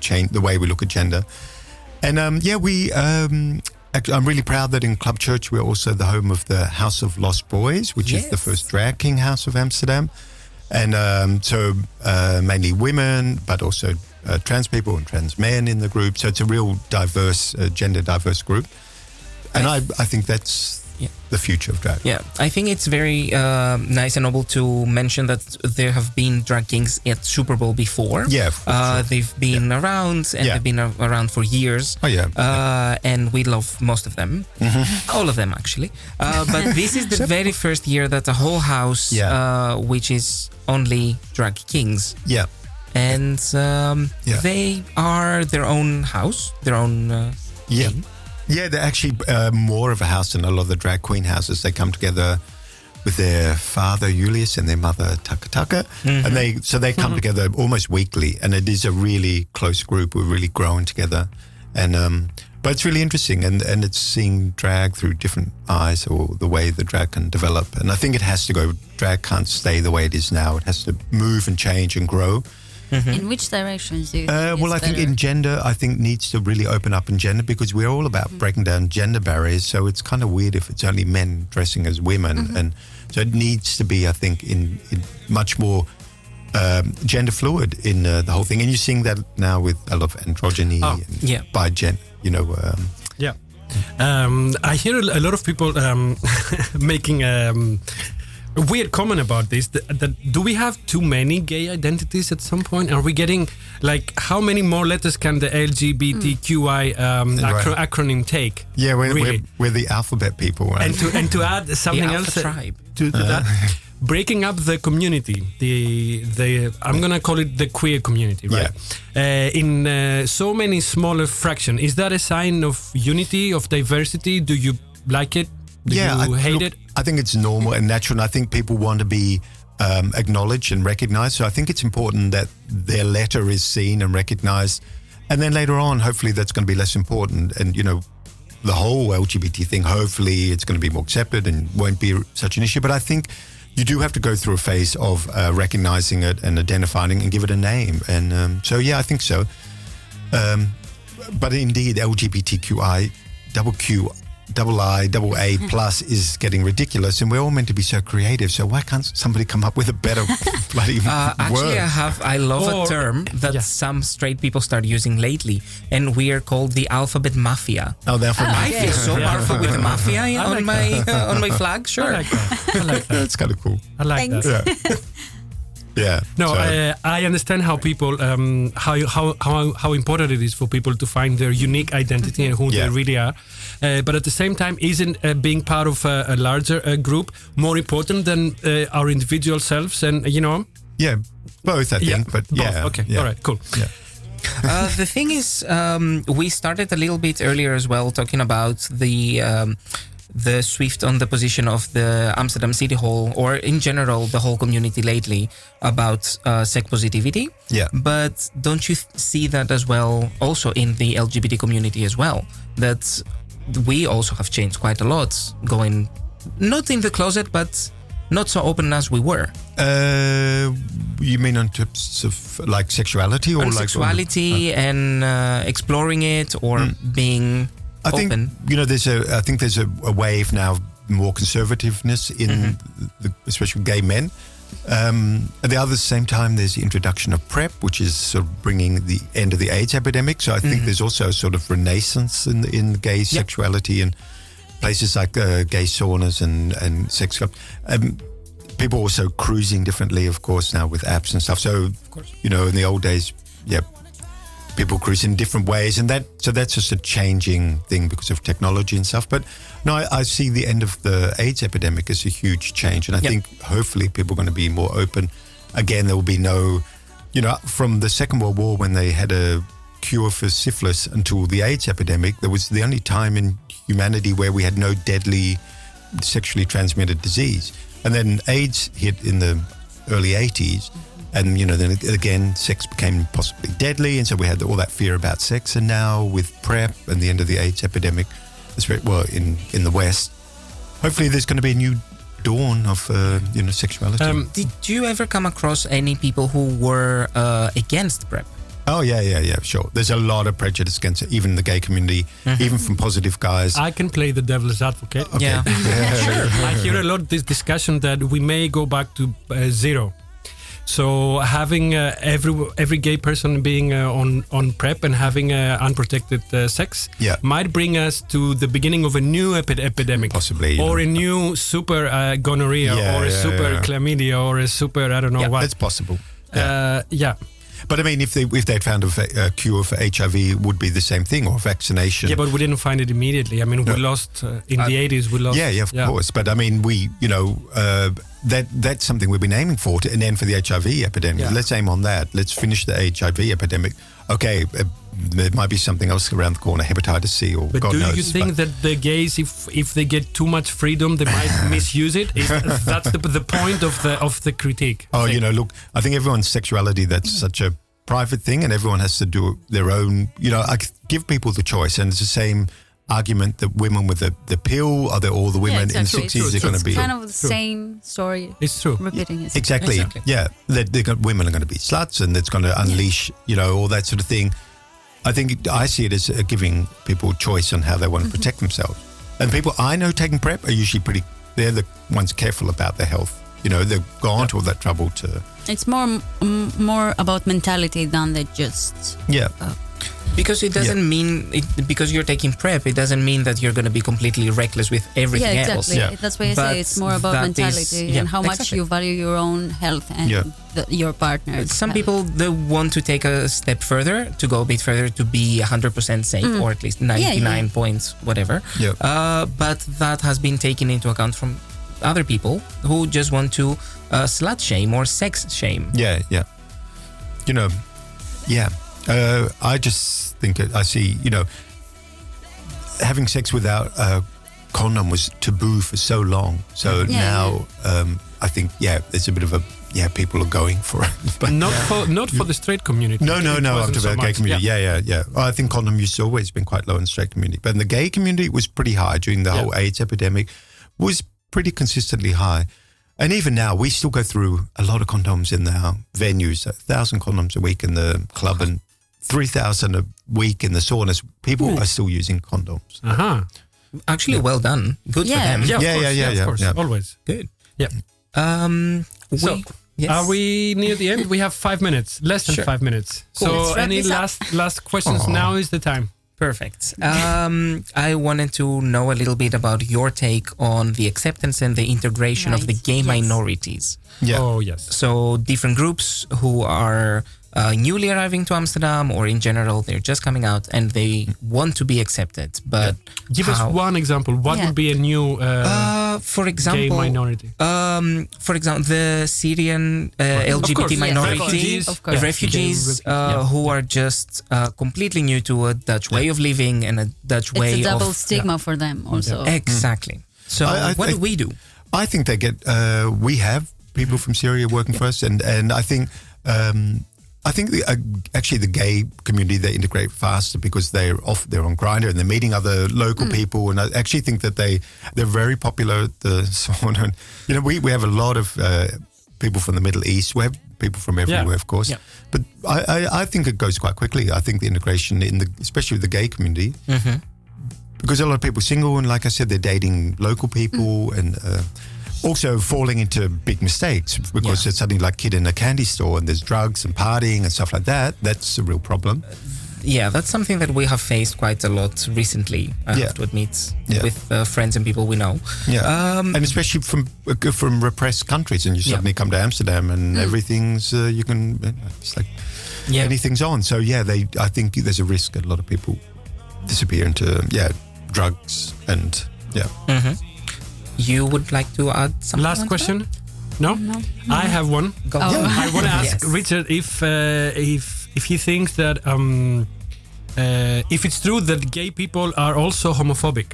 change the way we look at gender. And um, yeah, we. Um, I'm really proud that in Club Church we're also the home of the House of Lost Boys, which is the first drag king house of Amsterdam. And um, so uh, mainly women, but also uh, trans people and trans men in the group. So it's a real diverse, uh, gender diverse group. And I, I think that's Yeah. the future of drag. Yeah, I think it's very uh, nice and noble to mention that there have been drag kings at Super Bowl before. Yeah, for uh, sure. they've been around and Yeah. they've been around for years. Oh, yeah. uh, and we love most of them, all of them actually. Uh, but [LAUGHS] this is the very first year that a whole house, Yeah. uh, which is only drag kings, Yeah. and um, Yeah. they are their own house, their own. Uh, Yeah. king. Yeah, they're actually uh, more of a house than a lot of the drag queen houses. They come together with their father Julius and their mother Taka Taka, and they so they come together almost weekly, and it is a really close group. We're really growing together, and um, but it's really interesting, and and it's seeing drag through different eyes or the way the drag can develop, and I think it has to go. Drag can't stay the way it is now. It has to move and change and grow. In which directions do you Uh, think well, I it's think in gender, I think needs to really open up in gender because we're all about breaking down gender barriers. So it's kind of weird if it's only men dressing as women, and so it needs to be, I think, in, in much more um, gender fluid in uh, the whole thing. And you're seeing that now with a lot of androgyny, Oh, and yeah. by gen, you know. Um, Yeah. Um, I hear a lot of people um, [LAUGHS] making um, a weird comment about this. That, that do we have too many gay identities at some point? Are we getting like how many more letters can the LGBTQI um, Right. acro- acronym take? yeah, we're, really. we're, we're the alphabet people, right? and to and to add something the else uh, tribe. to, to that, breaking up the community, the the I'm gonna call it the queer community, right? Uh, in uh, so many smaller fraction, is that a sign of unity of diversity? Do you like it? Do you I, hate look, it? I think it's normal and natural, and I think people want to be um, acknowledged and recognized. So I think it's important that their letter is seen and recognized. And then later on, hopefully that's going to be less important. And, you know, the whole LGBT thing, hopefully it's going to be more accepted and won't be such an issue. But I think you do have to go through a phase of uh, recognizing it and identifying and give it a name. And um, so, yeah, I think so. Um, but indeed, LGBTQI, double Q, double I, double A [LAUGHS] plus is getting ridiculous, and we're all meant to be so creative. So why can't somebody come up with a better [LAUGHS] [LAUGHS] bloody Uh, actually, word? I have. I love Or- a term that yeah. some straight people start using lately, and we are called the alphabet mafia. oh, therefore, I feel so powerful with the mafia I on like my uh, on my flag. Sure. I like that. I like that. that's kind of cool. I like Thanks. that. Yeah. Yeah. No, so- uh, I understand how people um, how, how how how important it is for people to find their unique identity and who Yeah. they really are. Uh, but at the same time, isn't uh, being part of a, a larger uh, group more important than uh, our individual selves? And you know, yeah, both, I think. yeah, but both. yeah. okay, yeah. all right, cool. Yeah. Uh, the thing is, um, we started a little bit earlier as well, talking about the um, the swift on the position of the Amsterdam City Hall, or in general the whole community lately about uh, sex positivity. Yeah. But don't you th- see that as well, also in the LGBT community as well? That we also have changed quite a lot, going not in the closet, but not so open as we were. Uh, you mean in terms of like sexuality or on like sexuality and uh, exploring it or being I think you know there's a I think there's a, a wave now of more conservativeness in Mm-hmm. the, especially gay men. Um, at the other same time, there's the introduction of PrEP, which is sort of bringing the end of the AIDS epidemic. So I think Mm-hmm. there's also a sort of renaissance in in gay sexuality and places like uh, gay saunas and and sex clubs. Um, people also cruising differently, of course, now with apps and stuff. So, you know, in the old days, yeah, people cruise in different ways, and that so that's just a changing thing because of technology and stuff. But no, I, I see the end of the AIDS epidemic as a huge change, and I Yep. think hopefully people are going to be more open. Again, there will be no, you know, from the Second World War when they had a cure for syphilis until the AIDS epidemic, there was the only time in humanity where we had no deadly sexually transmitted disease. And then AIDS hit in the early 80s. And, you know, then again, sex became possibly deadly. And so we had all that fear about sex. And now with PrEP and the end of the AIDS epidemic, it's well, in, in the West, hopefully there's going to be a new dawn of, uh, you know, sexuality. Um, Did you ever come across any people who were uh, against PrEP? oh, yeah, yeah, yeah, sure. There's a lot of prejudice against it, even in the gay community, even from positive guys. I can play the devil's advocate. [LAUGHS] Yeah. Sure. I hear a lot of this discussion that we may go back to uh, zero. So having uh, every every gay person being uh, on on prep and having uh, unprotected uh, sex Yeah. might bring us to the beginning of a new epi- epidemic, Possibly, or know. a new super uh, gonorrhea, Yeah, or a yeah, super chlamydia, or a super I don't know Yeah, what. That's possible. Yeah. Uh, yeah. But I mean, if they if they'd found a, a cure for HIV, it would be the same thing or vaccination. Yeah, but we didn't find it immediately. I mean, we lost uh, in the 80s. We lost. yeah, yeah, of course. But I mean, we, you know, uh, that that's something we've been aiming for to an end for the HIV epidemic. Yeah. Let's aim on that. Let's finish the HIV epidemic. Okay, uh, there might be something else around the corner, hepatitis C or But God do knows. you think but- that the gays, if if they get too much freedom, they might [LAUGHS] misuse it? Is, [LAUGHS] that's the, the point of the of the critique. Oh, you know, look, I think everyone's sexuality that's mm. such a private thing, and everyone has to do their own. You know, I c- give people the choice, and it's the same argument that women with the, the pill are they all the women yeah, in the sixties It's, are going to be kind of the same story It's true. repeating itself. Exactly. Exactly. Yeah. That women are going to be sluts and it's going to unleash, you know, all that sort of thing. I think I see it as uh, giving people choice on how they want to protect themselves. And people I know taking PrEP are usually pretty, they're the ones careful about their health. You know, they've gone to all that trouble to, It's more m- more about mentality than they just. yeah. Because it doesn't mean it, because you're taking PrEP, it doesn't mean that you're going to be completely reckless with everything yeah, else. exactly. Yeah. That's why I But say it's more about that is- mentality yeah, and how much exactly. you value your own health and Yeah. the, your partner. Some health. people they want to take a step further to go a bit further to be 100% safe or at least 99 yeah. points whatever. Yeah. Uh, but that has been taken into account from other people who just want to uh, slut shame or sex shame. Yeah. Yeah. You know, yeah. Uh, I just think I see, you know, having sex without uh, condom was taboo for so long. So Yeah, now um, I think yeah, there's a bit of a yeah, people are going for it. [LAUGHS] But Not for not for the straight community. no, no, It no. I'm talking so about gay much. community. Yeah, yeah, yeah. Well, I think condom use has always been quite low in the straight community, but in the gay community, it was pretty high during the Yeah. whole AIDS epidemic. Was pretty consistently high, and even now we still go through a lot of condoms in our venues. A thousand condoms a week in the club and three thousand a week in the saunas. People are still using condoms. Uh-huh. Actually, well done. Good Yeah. for them. Yeah, of Yeah, yeah, yeah, of yeah, course, yeah. always. Good. Yeah. Um, we, So, yes. Are we near the end? We have five minutes, less than Sure. five minutes. Cool. So, Let's any last last questions? Now is the time. Perfect. Um, I wanted to know a little bit about your take on the acceptance and the integration of the gay Yes. minorities. Yeah. Oh yes. So, different groups who are uh, newly arriving to Amsterdam, or in general, they're just coming out and they want to be accepted. But Give us one example. What Yeah. would be a new uh, Uh, for gay example, minority? Um, for example, the Syrian uh, LGBT course, yes. minority, Refugees, Of course. the refugees uh, refugees, yeah. who are just uh, completely new to a Dutch way of living and a Dutch way It's a double of stigma for them also. exactly. So I- I what think- do we do? I think they get. Uh, we have people from Syria working for us, and and I think. Um, I think the, uh, actually the gay community they integrate faster because they're off they're on Grindr and they're meeting other local people and I actually think that they they're very popular at the [LAUGHS] sauna. And, you know we, we have a lot of uh, people from the Middle East. We have people from everywhere, of course. Yeah. But I, I, I think it goes quite quickly. I think the integration in the especially with the gay community because a lot of people are single and like I said, they're dating local people and uh, also falling into big mistakes because Yeah. it's something like kid in a candy store and there's drugs and partying and stuff like that. That's a real problem. Yeah, that's something that we have faced quite a lot recently. I Yeah. have to admit, Yeah. with uh, friends and people we know. Yeah, Um, and especially from uh, from repressed countries, and you suddenly come to Amsterdam and everything's uh, you can it's like Yeah. anything's on. So yeah, they I think there's a risk that a lot of people disappear into yeah drugs and yeah. You would like to add something? Last question. No? No. I have one. Go Oh. on. I want to ask Yes. Richard if uh, if if he thinks that um, uh, if it's true that gay people are also homophobic,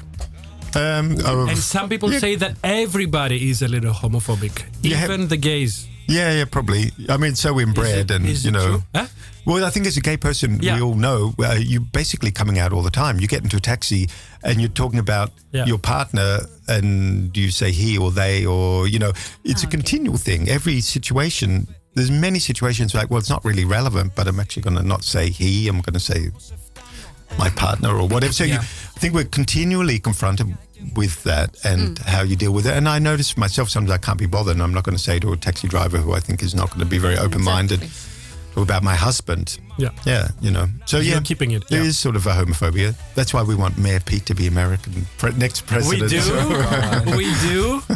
Um, oh, and some people Yeah. say that everybody is a little homophobic, Yeah. even the gays. Yeah, yeah, probably. I mean, so inbred, it- and you know. Huh? Well, I think as a gay person, Yeah. we all know uh, you're basically coming out all the time. You get into a taxi and you're talking about Yeah. your partner, and you say he or they, or you know, it's a Okay. continual thing. Every situation, there's many situations like, well, it's not really relevant, but I'm actually going to not say he. I'm going to say my partner or whatever. So you, I think we're continually confronted with that and mm. how you deal with it. And I notice myself sometimes I can't be bothered, and I'm not going to say to a taxi driver who I think is not going to be very open-minded about my husband. Yeah. Yeah, you know. So You're yeah, keeping it, There yeah. is sort of a homophobia. That's why we want Mayor Pete to be American pre- next We president. do. we do. [LAUGHS] [LAUGHS]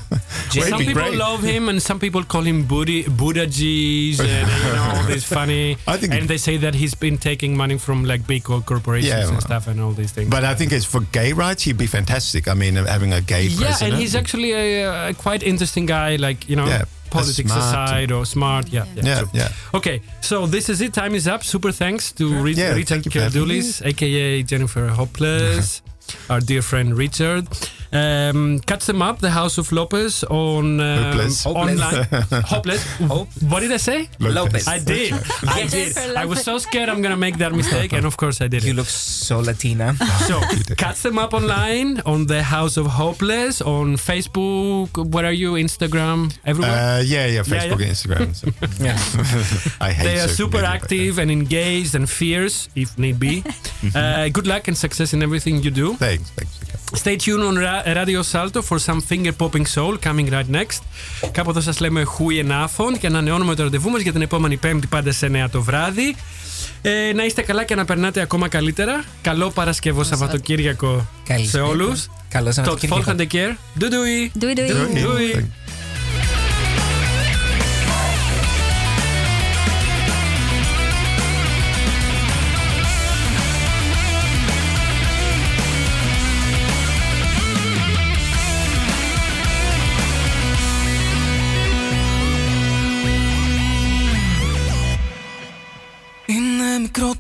[LAUGHS] Some people great. love him, and some people call him Buddha, Buddha G's, and you know all this funny. I think- and they say that he's been taking money from like big corporations Yeah, and well. stuff, and all these things. But I think it's for gay rights, he'd be fantastic. I mean, having a gay yeah, president. and he's actually a, a quite interesting guy. Like you know, Yeah, politics aside or smart. Yeah, yeah. yeah, yeah. Okay, so this is it. Time is up. Super thanks to Yeah, Richard thank you for having Keldoulis, aka Jennifer Hopelezz, [LAUGHS] our dear friend Richard. Um, catch them up, the House of Lopez on um, Hopelezz. online. [LAUGHS] Hopelezz. What did I say? Lopez. I did. I did. I was so scared I'm gonna make that mistake, and of course I did. You it. look so Latina. [LAUGHS] So [LAUGHS] catch them up online on the House of Hopelezz on Facebook. Where are you? Instagram? Everywhere. Uh, yeah, yeah, Facebook yeah. and Instagram. So. yeah. I hate They are super media, but, active and engaged and fierce, if need be. uh, good luck and success in everything you do. Thanks, thanks. Stay tuned on Ra- Radio Salto for some finger popping soul coming right next. Κάπου εδώ σας λέμε Hui Ενάφων και ανανεώνουμε το ραντεβού μας για την επόμενη Πέμπτη πάντα σε 9 το βράδυ. Ε, να είστε καλά και να περνάτε ακόμα καλύτερα. Καλό Παρασκευό Σαββατοκύριακο Καλή σε όλους. Καλό Tot Σαββατοκύριακο. volgende keer. Doei doei. Doei doei. Okay, Doei.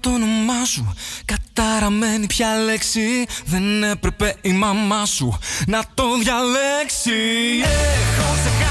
Το όνομά σου. Κατάρα παραμένει πια λέξη. Δεν έπρεπε η μαμά σου να το διαλέξει. Έχω ξεχάσει